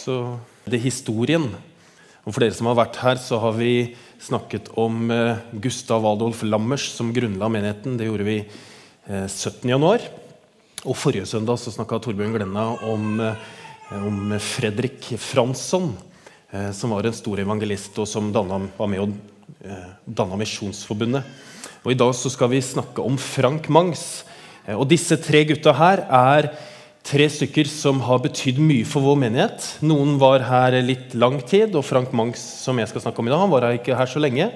så det er historien. Og For dere som har vært her, så har vi snakket om eh, Gustav Adolf Lammers som grunnla menigheten. Det gjorde vi eh, 17. januar. Og forrige søndag så snakka Torbjørn Glenna om, eh, om Fredrik Fransson, eh, som var en stor evangelist, og som danna, var med og eh, danna Misjonsforbundet. Og I dag så skal vi snakke om Frank Mangs. Eh, og disse tre gutta her er tre stykker som har betydd mye for vår menighet. Noen var her litt lang tid, og Frank Mangs som jeg skal snakke om i dag, han var ikke her så lenge.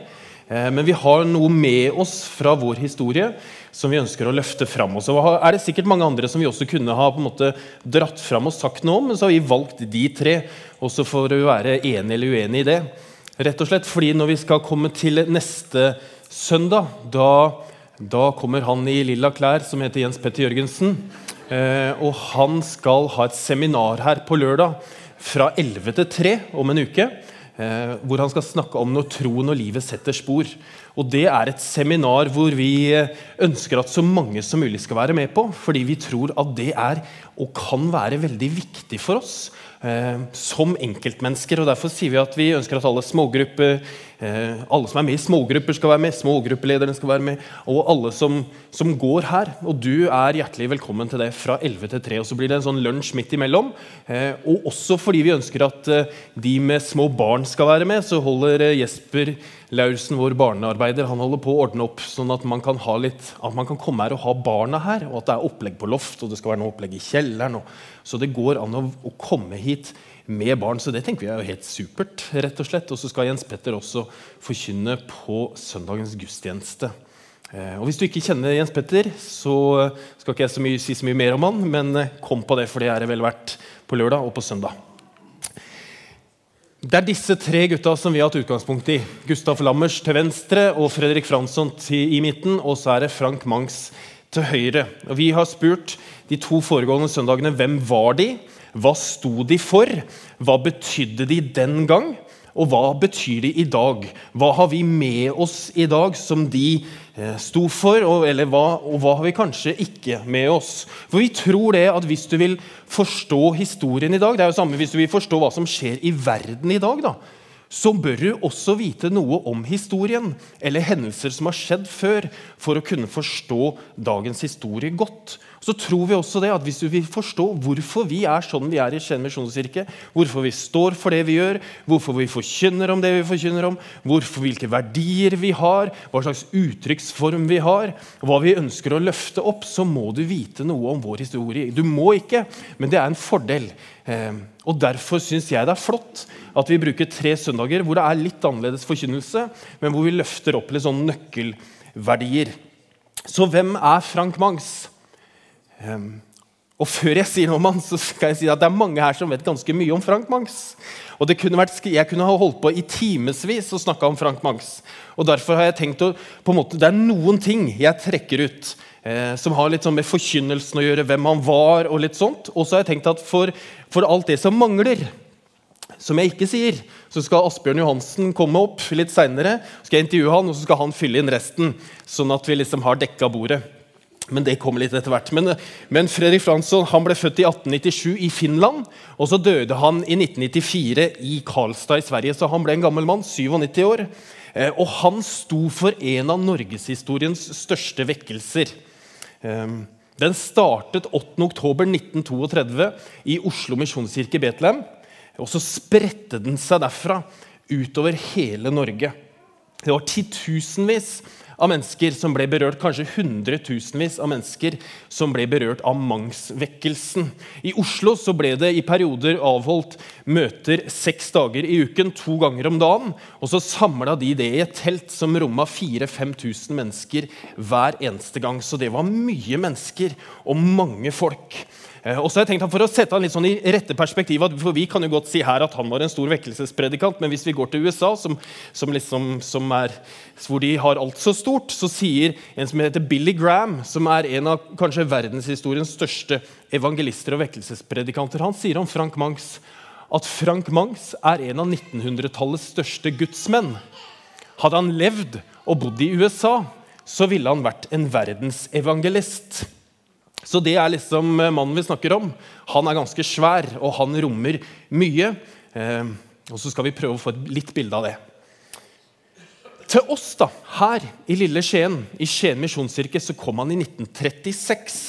Eh, men vi har noe med oss fra vår historie som vi ønsker å løfte fram. Og så er det sikkert mange andre som vi også kunne ha på en måte dratt fram og sagt noe om, men så har vi valgt de tre, også for å være enig eller uenig i det. Rett og slett fordi når vi skal komme til neste søndag, da, da kommer han i lilla klær som heter Jens Petter Jørgensen. Eh, og han skal ha et seminar her på lørdag fra 11 til 3 om en uke. Eh, hvor han skal snakke om når troen og livet setter spor. Og Det er et seminar hvor vi eh, ønsker at så mange som mulig skal være med på. Fordi vi tror at det er og kan være veldig viktig for oss som enkeltmennesker. og Derfor sier vi at vi ønsker at alle smågrupper, alle som er med i smågrupper, skal være med. Smågruppelederne skal være med. Og alle som, som, går her. Og du er hjertelig velkommen til det fra 11 til 3. Og så blir det en sånn lunsj midt imellom. Eh, og også fordi vi ønsker at eh, de med små barn skal være med, så holder eh, Jesper Laursen, vår barnearbeider, han holder på å ordne opp sånn at man kan, litt, at man kan komme her og ha barna her. Og at det er opplegg på loft, og det skal være noe opplegg i kjelleren. Og, så det går an å, å, komme hit med barn. Så det tenker vi er jo helt supert. rett Og slett. Og så skal Jens Petter også forkynne på søndagens gudstjeneste. Eh, og Hvis du ikke kjenner Jens Petter, så skal ikke jeg så mye, si så mye mer om han, men eh, kom på det, for det er det vel verdt på lørdag og på søndag. Det er disse tre gutta som vi har hatt utgangspunkt i. Gustav Lammers til venstre og Fredrik Fransson i midten. Og så er det Frank Mangs til høyre. Og vi har spurt de to foregående søndagene hvem var de Hva sto de for? Hva betydde de den gang? Og hva betyr de i dag? Hva har vi med oss i dag som de eh, sto for, og, eller hva, og hva har vi kanskje ikke med oss? For vi tror det at hvis du vil forstå historien i dag Det er jo samme hvis du vil forstå hva som skjer i verden i dag, da, så bør du også vite noe om historien eller hendelser som har skjedd før, for å kunne forstå dagens historie godt så tror vi også det at hvis du vil forstå hvorfor vi er sånn vi er i Skien misjonskirke, hvorfor vi står for det vi gjør, hvorfor vi forkynner om det vi forkynner om, hvorfor, hvilke verdier vi har, hva slags uttrykksform vi har, hva vi ønsker å løfte opp, så må du vite noe om vår historie. Du må ikke, men det er en fordel. Eh, og Derfor syns jeg det er flott at vi bruker tre søndager hvor det er litt annerledes forkynnelse, men hvor vi løfter opp litt sånn nøkkelverdier. Så hvem er Frank Mangs? Um, og før jeg sier noe om han, så skal jeg si at det er mange her som vet ganske mye om Frank Mangs. Og kunne vært, Jeg kunne ha holdt på i timevis og snakka om Frank Mangs. Og derfor har jeg tenkt å, på en måte, Det er noen ting jeg trekker ut eh, som har litt sånn med forkynnelsen å gjøre, hvem han var. Og litt sånt. Og så har jeg tenkt at for, for alt det som mangler, som jeg ikke sier, så skal Asbjørn Johansen komme opp litt seinere. Skal jeg intervjue han, og så skal han fylle inn resten. Sånn at vi liksom har dekka bordet. Men det kommer litt etter hvert. Men, men Fredrik Fransson han ble født i 1897 i Finland. Og så døde han i 1994 i Karlstad i Sverige. Så han ble en gammel mann, 97 år. Eh, og han sto for en av norgeshistoriens største vekkelser. Eh, den startet 8.10.1932 i Oslo misjonskirke i Betlehem. Og så spredte den seg derfra utover hele Norge. Det var titusenvis av mennesker som ble berørt, kanskje hundretusenvis av mennesker som ble berørt av Mangs-vekkelsen. I Oslo så ble det i perioder avholdt møter seks dager i uken, to ganger om dagen. Og så samla de det i et telt som romma 4000-5000 mennesker hver eneste gang. Så det var mye mennesker og mange folk. Eh, og så har jeg tenkt For å sette han litt sånn i rette perspektiv, for Vi kan jo godt si her at han var en stor vekkelsespredikant, men hvis vi går til USA, som, som liksom, som er, hvor de har alt så stort, så sier en som heter Billy Graham, som er en av kanskje verdenshistoriens største evangelister og vekkelsespredikanter, han sier om Frank Mangs at Frank Mangs er en av 1900-tallets største gudsmenn. Hadde han levd og bodd i USA, så ville han vært en verdensevangelist. Så det er liksom mannen vi snakker om. Han er ganske svær, og han rommer mye. Eh, og så skal vi prøve å få et litt bilde av det. Til oss da, her i lille Skien, i Skien misjonskirke, så kom han i 1936.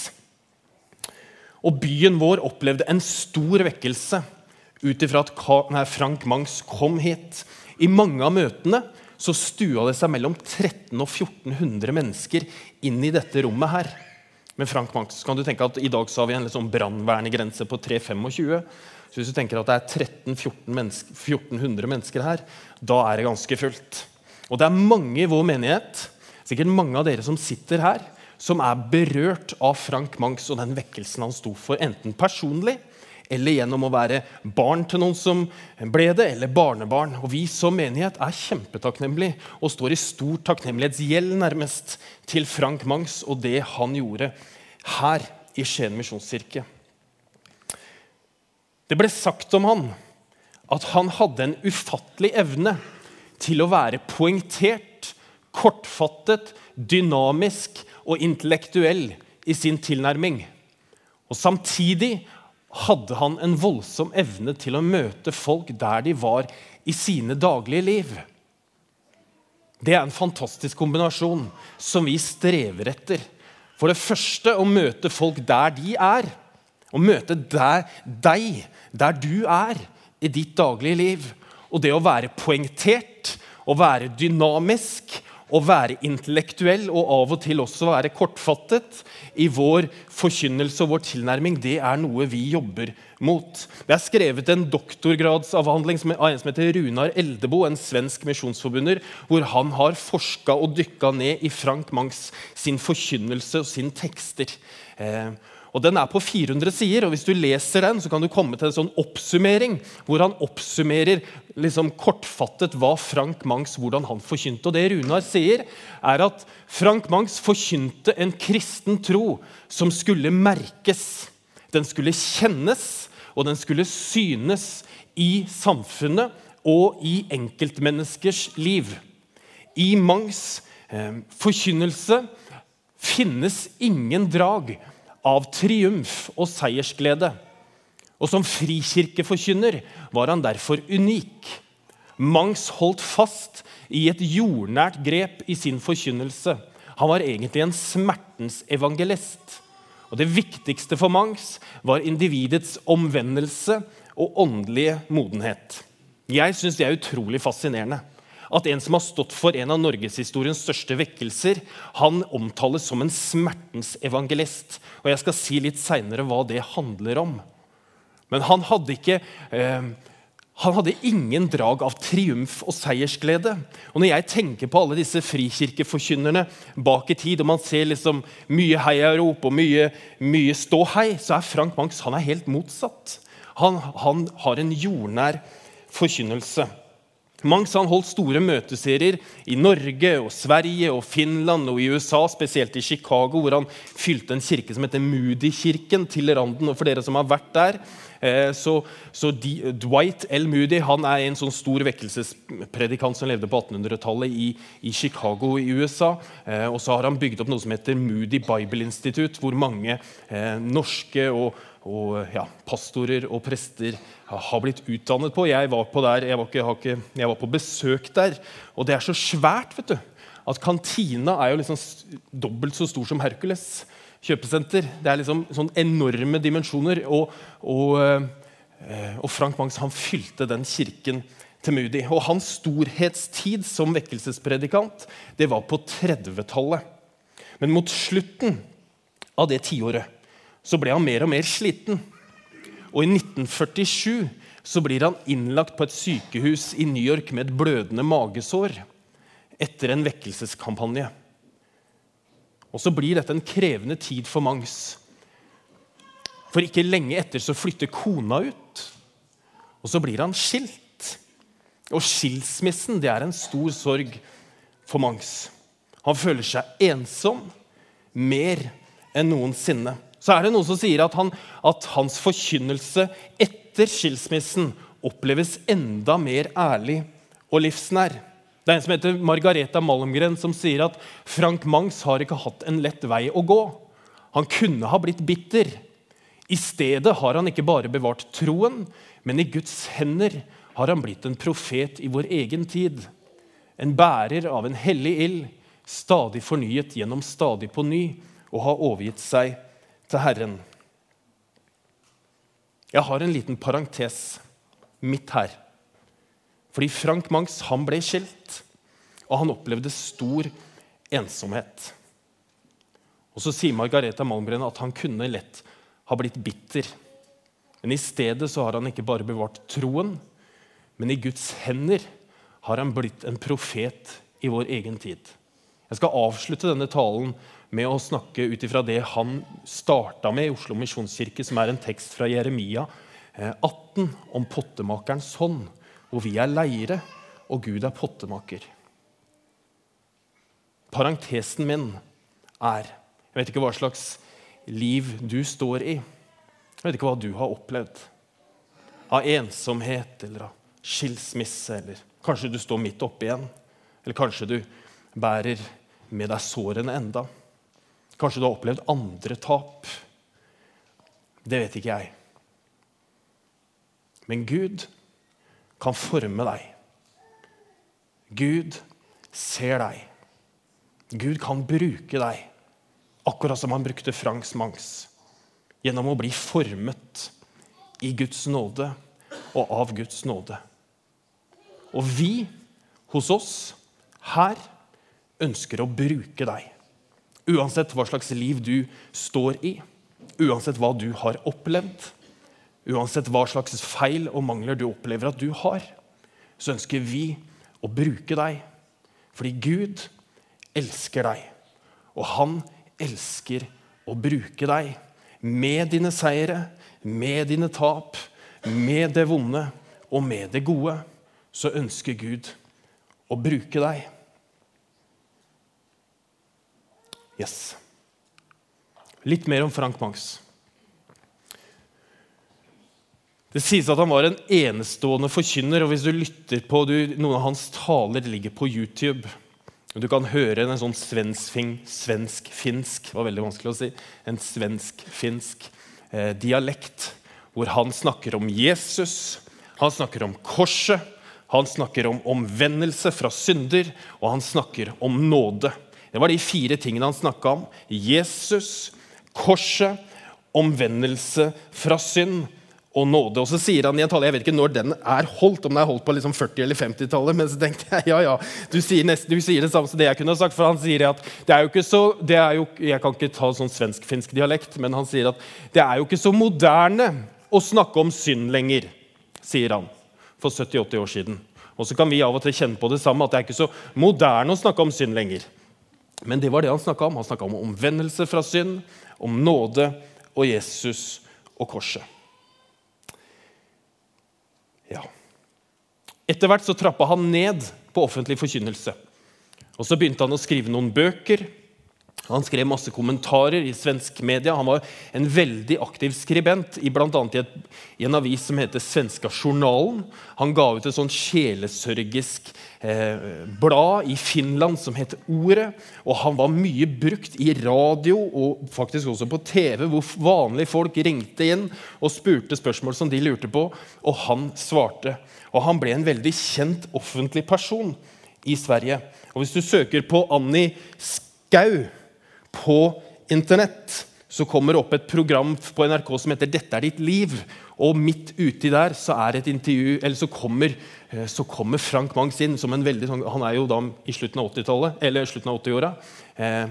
Og byen vår opplevde en stor vekkelse ut ifra at Frank Mangs kom hit. I mange av møtene så stua det seg mellom 1300 og 1400 mennesker inn i dette rommet her. Med Frank Manx kan du tenke at I dag så har vi en liksom brannvernegrense på 325. Så hvis du tenker at det er 1300-1400 mennesker, mennesker her, da er det ganske fullt. Og det er mange i vår menighet, sikkert mange av dere som sitter her, som er berørt av Frank Mangs og den vekkelsen han sto for, enten personlig eller gjennom å være barn til noen som ble det, eller barnebarn. Og Vi som menighet er kjempetakknemlige og står i stor takknemlighetsgjeld nærmest til Frank Mangs og det han gjorde her i Skien misjonskirke. Det ble sagt om han at han hadde en ufattelig evne til å være poengtert, kortfattet, dynamisk og intellektuell i sin tilnærming. Og Samtidig hadde han en voldsom evne til å møte folk der de var i sine daglige liv. Det er en fantastisk kombinasjon som vi strever etter. For det første å møte folk der de er. Å møte der, deg der du er i ditt daglige liv. Og det å være poengtert, å være dynamisk, å være intellektuell og av og til også være kortfattet i vår forkynnelse og vår tilnærming, det er noe vi jobber mot. Det er skrevet en doktorgradsavhandling av en som heter Runar Eldebo, en svensk misjonsforbunder, hvor han har forska og dykka ned i Frank Mangs sin forkynnelse og sin tekster. Eh, og Den er på 400 sider, og hvis du leser den, så kan du komme til en sånn oppsummering, hvor han oppsummerer liksom kortfattet hva Frank Mangs hvordan han forkynte. Og Det Runar sier, er at Frank Mangs forkynte en kristen tro som skulle merkes. Den skulle kjennes, og den skulle synes i samfunnet og i enkeltmenneskers liv. I Mangs eh, forkynnelse finnes ingen drag av triumf og seiersglede. Og som frikirkeforkynner var han derfor unik. Mangs holdt fast i et jordnært grep i sin forkynnelse. Han var egentlig en smertens evangelist. Og Det viktigste for Mangs var individets omvendelse og åndelige modenhet. Jeg syns det er utrolig fascinerende at en som har stått for en av norgeshistoriens største vekkelser, han omtales som en smertens evangelist. Og Jeg skal si litt seinere hva det handler om. Men han hadde ikke eh, han hadde ingen drag av triumf og seiersglede. Og Når jeg tenker på alle disse frikirkeforkynnerne bak i tid, og man ser liksom mye heiarop og mye, mye ståhei, så er Frank Mangs helt motsatt. Han, han har en jordnær forkynnelse. Mangs han holdt store møteserier i Norge, og Sverige, og Finland og i USA, spesielt i Chicago, hvor han fylte en kirke som heter Moody-kirken til randen. og for dere som har vært der, så, så, de, Dwight L. Moody han er en sånn stor vekkelsespredikant som levde på 1800-tallet i, i, Chicago i USA. Eh, og så har han bygd opp noe som heter Moody Bible Institute, hvor mange eh, norske og og ja, pastorer og prester har blitt utdannet på. Jeg var på, der, jeg var, ikke, ikke, jeg var på besøk der, og det er så svært vet du, at kantina er jo liksom dobbelt så stor som Hercules kjøpesenter. Det er liksom sånn enorme dimensjoner. Og, og, eh, og Frank Mangs han fylte den kirken til Moody. Og hans storhetstid som vekkelsespredikant det var på 30-tallet. Men mot slutten av det tiåret så ble han mer og mer sliten. Og i 1947 så blir han innlagt på et sykehus i New York med et blødende magesår etter en vekkelseskampanje. Og så blir dette en krevende tid for Mangs. For ikke lenge etter så flytter kona ut, og så blir han skilt. Og skilsmissen det er en stor sorg for Mangs. Han føler seg ensom mer enn noensinne så er det noen som sier at, han, at hans forkynnelse etter skilsmissen oppleves enda mer ærlig og livsnær. Det er en som heter Margareta Malmgren, som sier at Frank Mangs har ikke hatt en lett vei å gå. Han kunne ha blitt bitter. I stedet har han ikke bare bevart troen, men i Guds hender har han blitt en profet i vår egen tid. En bærer av en hellig ild, stadig fornyet gjennom stadig på ny, og har overgitt seg til Herren. Jeg har en liten parentes midt her. Fordi Frank Mangs han ble skilt, og han opplevde stor ensomhet. Og Så sier Margareta Malmgren at han kunne lett ha blitt bitter. Men i stedet så har han ikke bare bevart troen, men i Guds hender har han blitt en profet i vår egen tid. Jeg skal avslutte denne talen med å snakke ut ifra det han starta med i Oslo misjonskirke, som er en tekst fra Jeremia 18 eh, om pottemakerens hånd, hvor vi er leire og Gud er pottemaker. Parentesen min er Jeg vet ikke hva slags liv du står i. Jeg vet ikke hva du har opplevd. Av ensomhet eller av skilsmisse, eller kanskje du står midt oppi en. Eller kanskje du bærer med deg sårene enda. Kanskje du har opplevd andre tap. Det vet ikke jeg. Men Gud kan forme deg. Gud ser deg. Gud kan bruke deg, akkurat som han brukte Franks Mangs, gjennom å bli formet i Guds nåde og av Guds nåde. Og vi hos oss her ønsker å bruke deg. Uansett hva slags liv du står i, uansett hva du har opplevd, uansett hva slags feil og mangler du opplever at du har, så ønsker vi å bruke deg. Fordi Gud elsker deg, og han elsker å bruke deg. Med dine seire, med dine tap, med det vonde og med det gode, så ønsker Gud å bruke deg. Yes. Litt mer om Frank Mangs. Det sies at han var en enestående forkynner. og hvis du lytter på du, Noen av hans taler ligger på YouTube. Du kan høre en sånn svensk-finsk svensk var veldig vanskelig å si, en svensk-finsk eh, dialekt, hvor han snakker om Jesus, han snakker om korset, han snakker om omvendelse fra synder, og han snakker om nåde. Det var de fire tingene han snakka om. Jesus, korset, omvendelse fra synd og nåde. Og så sier han i en tale, Jeg vet ikke når den er holdt, om den er holdt på liksom 40- eller 50-tallet. Men så tenkte jeg ja, ja, du sier, nesten, du sier, det samme som det jeg kunne ha sagt. For han sier at det er jo ikke så det er jo, Jeg kan ikke ta sånn svensk-finsk dialekt, men han sier at det er jo ikke så moderne å snakke om synd lenger, sier han for 70-80 år siden. Og så kan vi av og til kjenne på det samme, at det er ikke så moderne å snakke om synd lenger. Men det var det han snakka om. Han snakka om omvendelse fra synd, om nåde og Jesus og korset. Ja. Etter hvert så trappa han ned på offentlig forkynnelse. Og Så begynte han å skrive noen bøker. Han skrev masse kommentarer i svensk media. Han var en veldig aktiv skribent i bl.a. I, i en avis som heter Svenska Journalen. Han ga ut et sånn sjelesørgisk eh, blad i Finland som het Ordet. Og han var mye brukt i radio og faktisk også på TV, hvor vanlige folk ringte inn og spurte spørsmål som de lurte på, og han svarte. Og han ble en veldig kjent offentlig person i Sverige. Og Hvis du søker på Annie Skau på Internett så kommer det opp et program på NRK som heter 'Dette er ditt liv'. Og midt uti der så er et intervju, eller så kommer, eh, så kommer Frank Mangs inn som en veldig sånn, Han er jo da i slutten av 80-tallet, eller slutten av 80-åra. Eh,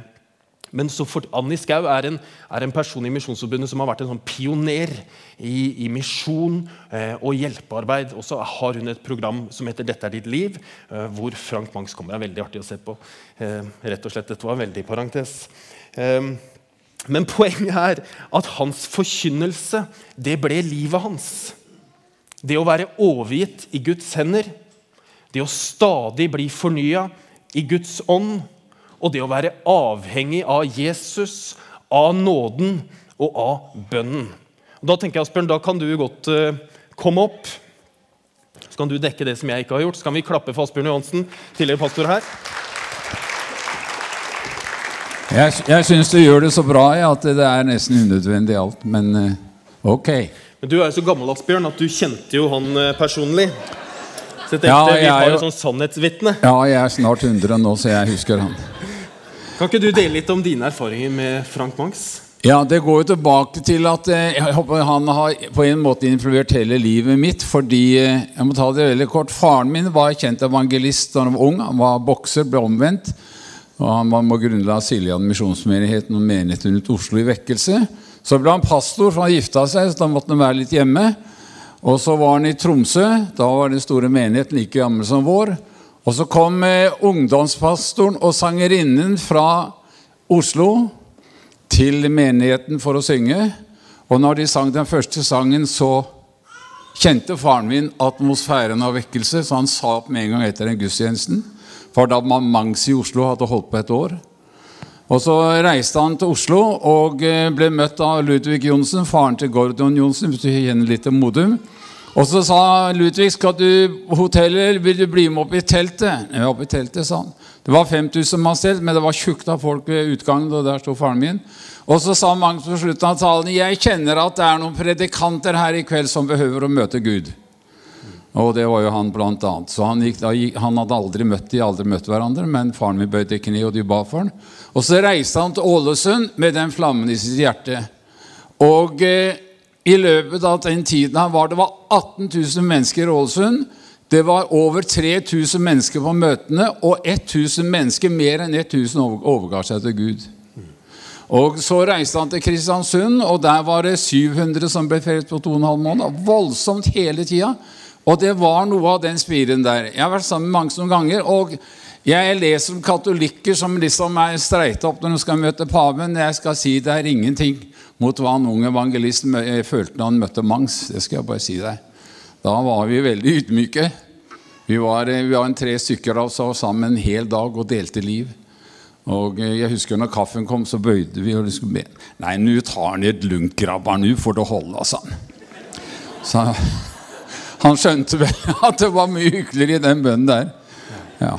men så for, Annie Skau er en, er en person i Misjonsforbundet som har vært en sånn pioner i, i misjon eh, og hjelpearbeid. Og så har hun et program som heter 'Dette er ditt liv', eh, hvor Frank Mangs kommer. Det er veldig artig å se på. Eh, rett og slett, Dette var en veldig parentes. Ehm, men poenget er at hans forkynnelse, det ble livet hans. Det å være overgitt i Guds hender, det å stadig bli fornya i Guds ånd, og det å være avhengig av Jesus, av nåden og av bønnen. Og da tenker jeg, Asbjørn, da kan du godt uh, komme opp. Så kan du dekke det som jeg ikke har gjort. Så kan vi klappe for Asbjørn Johansen, tidligere pastor her. Jeg, jeg syns du gjør det så bra ja, at det er nesten unødvendig alt, men eh, ok. Men Du er jo så gammel Asbjørn, at du kjente jo han eh, personlig. Så jeg tenkte Ja, jeg Vi har jo- sånn sannhetsvitne. Ja, jeg er snart 100 nå, så jeg husker han. Kan ikke du dele litt om dine erfaringer med Frank Mangs? Ja, det går jo tilbake til at eh, han har på en måte influert hele livet mitt. Fordi jeg må ta det veldig kort Faren min var kjent evangelist da han var ung. Han var bokser, ble omvendt. Og han var med å grunnla Siljan misjonsmenigheten og menigheten rundt Oslo i vekkelse. Så ble han pastor, for han gifta seg, så da måtte han være litt hjemme. Og så var han i Tromsø. Da var den store menigheten like gammel som vår. Og så kom eh, ungdomspastoren og sangerinnen fra Oslo til menigheten for å synge. Og når de sang den første sangen, så kjente faren min atmosfæren av vekkelse, så han sa opp med en gang etter den gudstjenesten. For da man Mangs i Oslo hadde holdt på et år. Og så reiste han til Oslo og eh, ble møtt av Ludvig Johnsen, faren til Gordon Johnsen, litt til Modum. Og så sa Ludvig skal du hotellet, vil du bli med opp i teltet? Ja, opp i teltet, sa han. Det var 5000 mann stelt, men det var tjukt av folk ved utgangen. og der sto faren min. Og så sa Magnus på slutten av talen jeg kjenner at det er noen predikanter her i kveld som behøver å møte Gud. Og det var jo han blant annet. Så han, gikk, han hadde aldri møtt de, aldri møtt hverandre, men faren min bøyde kne, og de ba for han. Og så reiste han til Ålesund med den flammen i sitt hjerte. Og eh, i løpet av den tiden han var, det var 18 000 mennesker i Ålesund. Det var over 3000 mennesker på møtene, og 1000 mennesker, mer enn 1000 over- overga seg til Gud. Og Så reiste han til Kristiansund, og der var det 700 som ble frelst på to og en halv måned. Voldsomt hele tida. Og det var noe av den spiren der. Jeg har vært sammen med mange noen ganger. og jeg leser om katolikker som liksom er streita opp når de skal møte paven. Jeg skal si det er ingenting mot hva en ung evangelist eh, følte da han møtte Mangs. Det skal jeg bare si deg. Da var vi veldig ydmyke. Vi var, eh, vi var en tre stykker av oss og sammen en hel dag og delte liv. Og eh, jeg husker når kaffen kom, så bøyde vi og skulle be. Nei, nå tar han et lunkgrabbar, nå får det holde, sa han. Så han skjønte vel at det var mye hyggeligere i den bønnen der. Ja.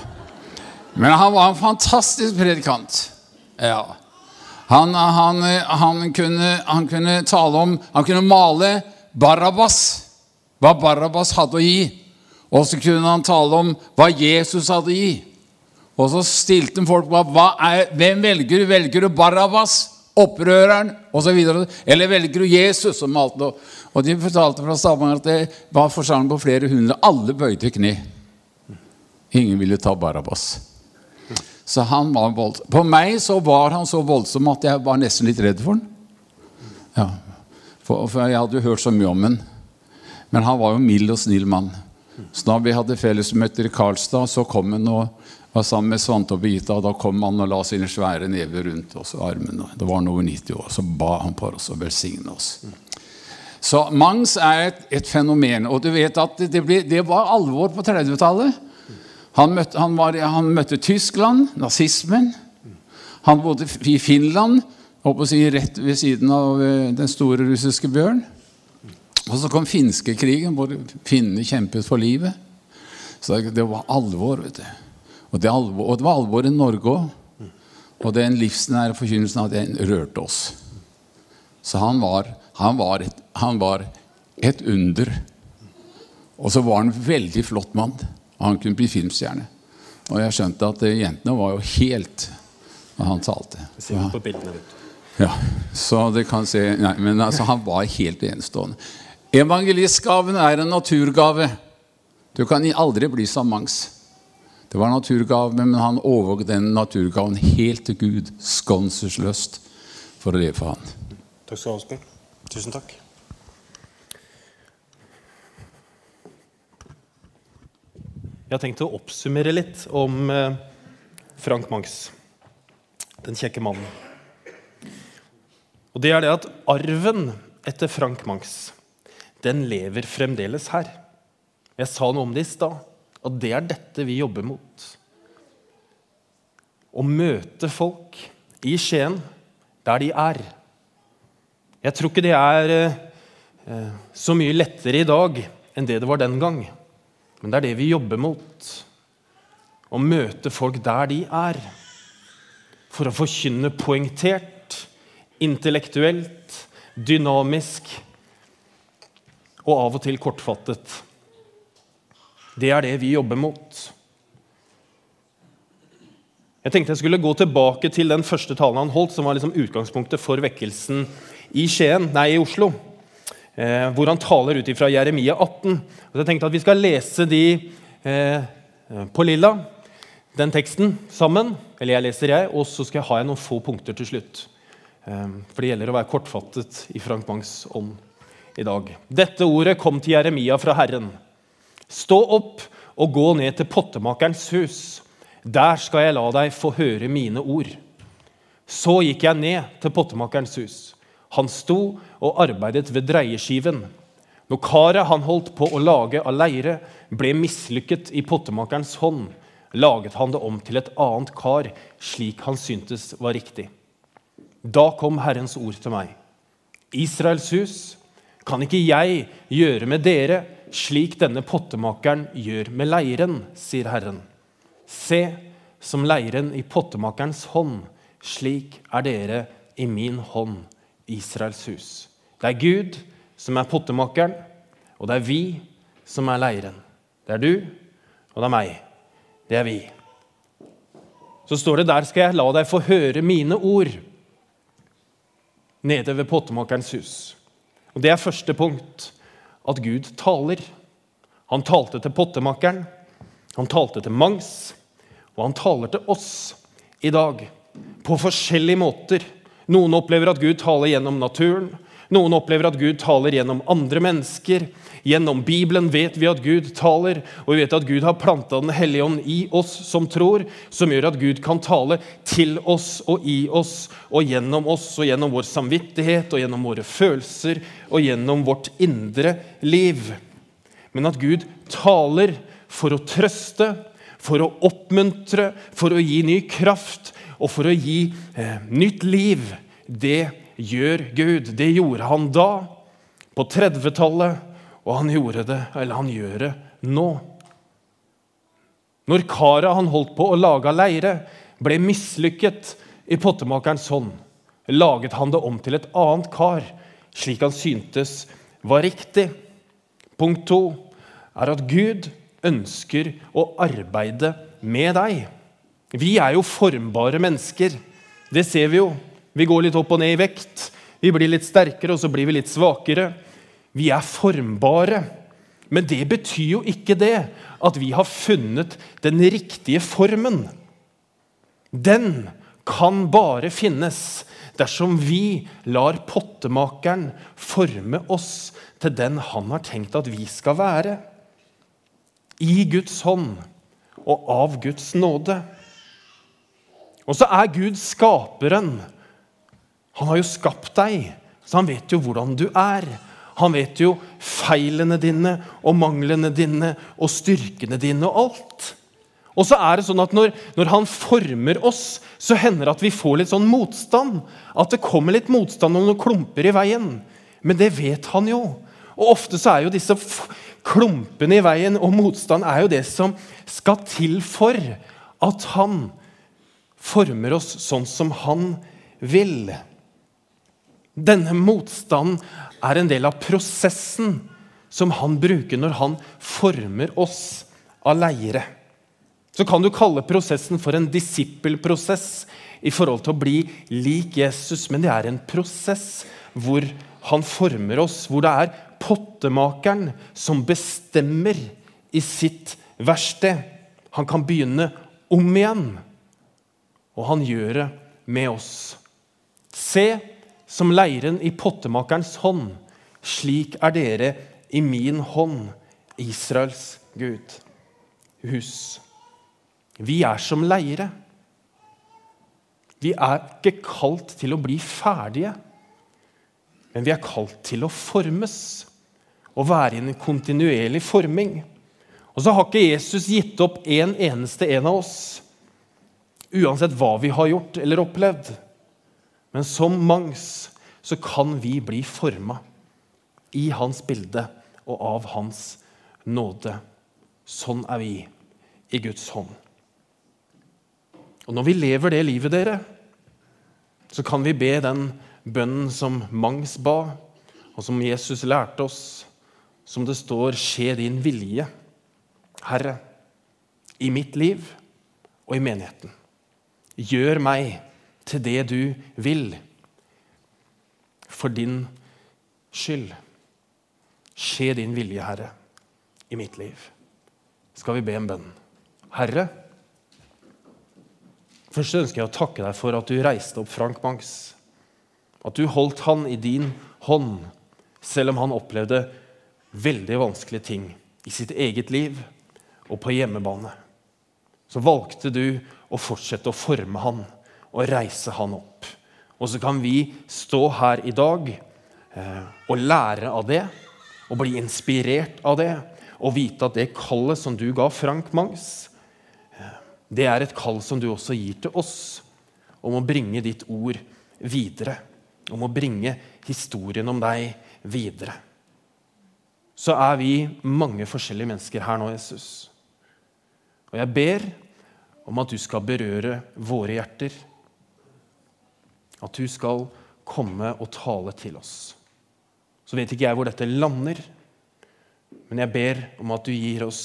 Men han var en fantastisk predikant. Ja. Han, han, han, kunne, han kunne tale om Han kunne male Barabbas. Hva Barabbas hadde å gi. Og så kunne han tale om hva Jesus hadde å gi. Og så stilte folk på hvem velger du. Velger du Barabbas, opprøreren osv.? Eller velger du Jesus? som malte? Og de fortalte fra Stavanger at det var forsamling på flere hundre. Alle bøyde kne. Ingen ville ta Barabas. Så han var voldsom. På meg så var han så voldsom at jeg var nesten litt redd for han. Ja. For, for jeg hadde jo hørt så mye om han. Men han var jo mild og snill mann. Så da vi hadde fellesmøter i Karlstad, så kom han og var sammen med Svante og Birgitta. Da kom han og la sine svære never rundt oss og armene. Det var han over 90 år. Så ba han på oss og velsigne oss. Så Mangs er et, et fenomen. Og du vet at det, ble, det var alvor på 30-tallet. Han han, han møtte Tyskland, nazismen. Han bodde i Finland, å si, rett ved siden av eh, den store russiske bjørn. Og så kom finskekrigen, hvor finnene kjempet for livet. Så det var alvor. vet du. Og det, alvor, og det var alvor i Norge òg. Og den livsnære forkynnelsen av den rørte oss. Så han var, han var, et, han var et under. Og så var han en veldig flott mann. Og han kunne bli filmstjerne. Og jeg skjønte at jentene var jo helt når han talte. Vet. Ja, så det kan se Nei, men altså, han var helt enestående. Evangelistgaven er en naturgave. Du kan aldri bli som Mangs. Det var naturgave, men han overga den naturgaven helt til Gud, skånselsløst, for å leve for han. Takk skal du ha, Asbjørn. Tusen takk. Jeg har tenkt å oppsummere litt om eh, Frank Mangs, den kjekke mannen. Og det er det at arven etter Frank Mangs, den lever fremdeles her. Jeg sa noe om det i stad, og det er dette vi jobber mot. Å møte folk i Skien der de er. Jeg tror ikke det er eh, så mye lettere i dag enn det det var den gang. Men det er det vi jobber mot. Å møte folk der de er. for å forkynne poengtert, intellektuelt, dynamisk og av og til kortfattet. Det er det vi jobber mot. Jeg tenkte jeg skulle gå tilbake til den første talen han holdt, som var liksom utgangspunktet for vekkelsen i Skien, nei, i Oslo. Eh, hvor han taler ut fra Jeremia 18. Og jeg tenkte at Vi skal lese de eh, på lilla, den teksten, sammen. Eller jeg leser, jeg, og så skal jeg ha noen få punkter til slutt. Eh, for det gjelder å være kortfattet i Frank Mangs ånd i dag. Dette ordet kom til Jeremia fra Herren. Stå opp og gå ned til pottemakerens hus. Der skal jeg la deg få høre mine ord. Så gikk jeg ned til pottemakerens hus. Han sto og arbeidet ved dreieskiven. Når karet han holdt på å lage av leire, ble mislykket i pottemakerens hånd, laget han det om til et annet kar, slik han syntes var riktig. Da kom Herrens ord til meg. Israels hus, kan ikke jeg gjøre med dere slik denne pottemakeren gjør med leiren, sier Herren. Se, som leiren i pottemakerens hånd, slik er dere i min hånd, Israels hus. Det er Gud som er pottemakeren, og det er vi som er leiren. Det er du, og det er meg. Det er vi. Så står det der skal jeg la deg få høre mine ord nede ved pottemakerens hus. Og Det er første punkt at Gud taler. Han talte til pottemakeren, han talte til Mangs, og han taler til oss i dag på forskjellige måter. Noen opplever at Gud taler gjennom naturen. Noen opplever at Gud taler gjennom andre mennesker. Gjennom Bibelen vet vi at Gud taler, og vi vet at Gud har planta Den hellige ånd i oss som tror, som gjør at Gud kan tale til oss og i oss og gjennom oss og gjennom vår samvittighet og gjennom våre følelser og gjennom vårt indre liv. Men at Gud taler for å trøste, for å oppmuntre, for å gi ny kraft og for å gi eh, nytt liv. Det gjør Gud. Det gjorde han da, på 30-tallet, og han gjorde det, eller han gjør det nå. Når karet han holdt på å lage leire, ble mislykket i pottemakerens hånd, laget han det om til et annet kar, slik han syntes var riktig. Punkt to er at Gud ønsker å arbeide med deg. Vi er jo formbare mennesker. Det ser vi jo. Vi går litt opp og ned i vekt. Vi blir litt sterkere, og så blir vi litt svakere. Vi er formbare. Men det betyr jo ikke det at vi har funnet den riktige formen. Den kan bare finnes dersom vi lar pottemakeren forme oss til den han har tenkt at vi skal være. I Guds hånd og av Guds nåde. Og så er Gud skaperen. Han har jo skapt deg, så han vet jo hvordan du er. Han vet jo feilene dine og manglene dine og styrkene dine og alt. Og så er det sånn at når, når, han former oss, så hender det at vi får litt sånn motstand. At det kommer litt motstand og noen klumper i veien. Men det vet han jo. Og ofte så er jo disse klumpene i veien og motstand er jo det som skal til for at han former oss sånn som han vil. Denne motstanden er en del av prosessen som han bruker når han former oss av leire. Så kan du kalle prosessen for en disippelprosess i forhold til å bli lik Jesus, men det er en prosess hvor han former oss, hvor det er pottemakeren som bestemmer i sitt verksted. Han kan begynne om igjen. Og han gjør det med oss. Se som leiren i pottemakerens hånd. Slik er dere i min hånd, Israels Gud. Hus. Vi er som leire. Vi er ikke kalt til å bli ferdige, men vi er kalt til å formes. Og være i en kontinuerlig forming. Og så har ikke Jesus gitt opp en eneste en av oss uansett hva vi har gjort eller opplevd. Men som mangs så kan vi bli forma i hans bilde og av hans nåde. Sånn er vi i Guds hånd. Og når vi lever det livet, dere, så kan vi be den bønnen som Mangs ba, og som Jesus lærte oss, som det står 'Skje din vilje', Herre, i mitt liv og i menigheten. Gjør meg til det du vil, for din skyld. Skje din vilje, Herre, i mitt liv. Skal vi be en bønn? Herre, først ønsker jeg å takke deg for at du reiste opp Frank Mangs. At du holdt han i din hånd, selv om han opplevde veldig vanskelige ting i sitt eget liv og på hjemmebane. Så valgte du å fortsette å forme han og reise han opp. Og så kan vi stå her i dag eh, og lære av det og bli inspirert av det og vite at det kallet som du ga Frank Mangs, eh, det er et kall som du også gir til oss, om å bringe ditt ord videre. Om å bringe historien om deg videre. Så er vi mange forskjellige mennesker her nå, Jesus. Og jeg ber om at du skal berøre våre hjerter. At du skal komme og tale til oss. Så vet ikke jeg hvor dette lander, men jeg ber om at du gir oss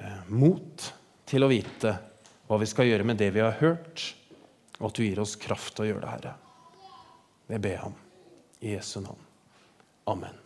eh, mot til å vite hva vi skal gjøre med det vi har hørt, og at du gir oss kraft til å gjøre det, Herre. Det ber jeg om i Jesu navn. Amen.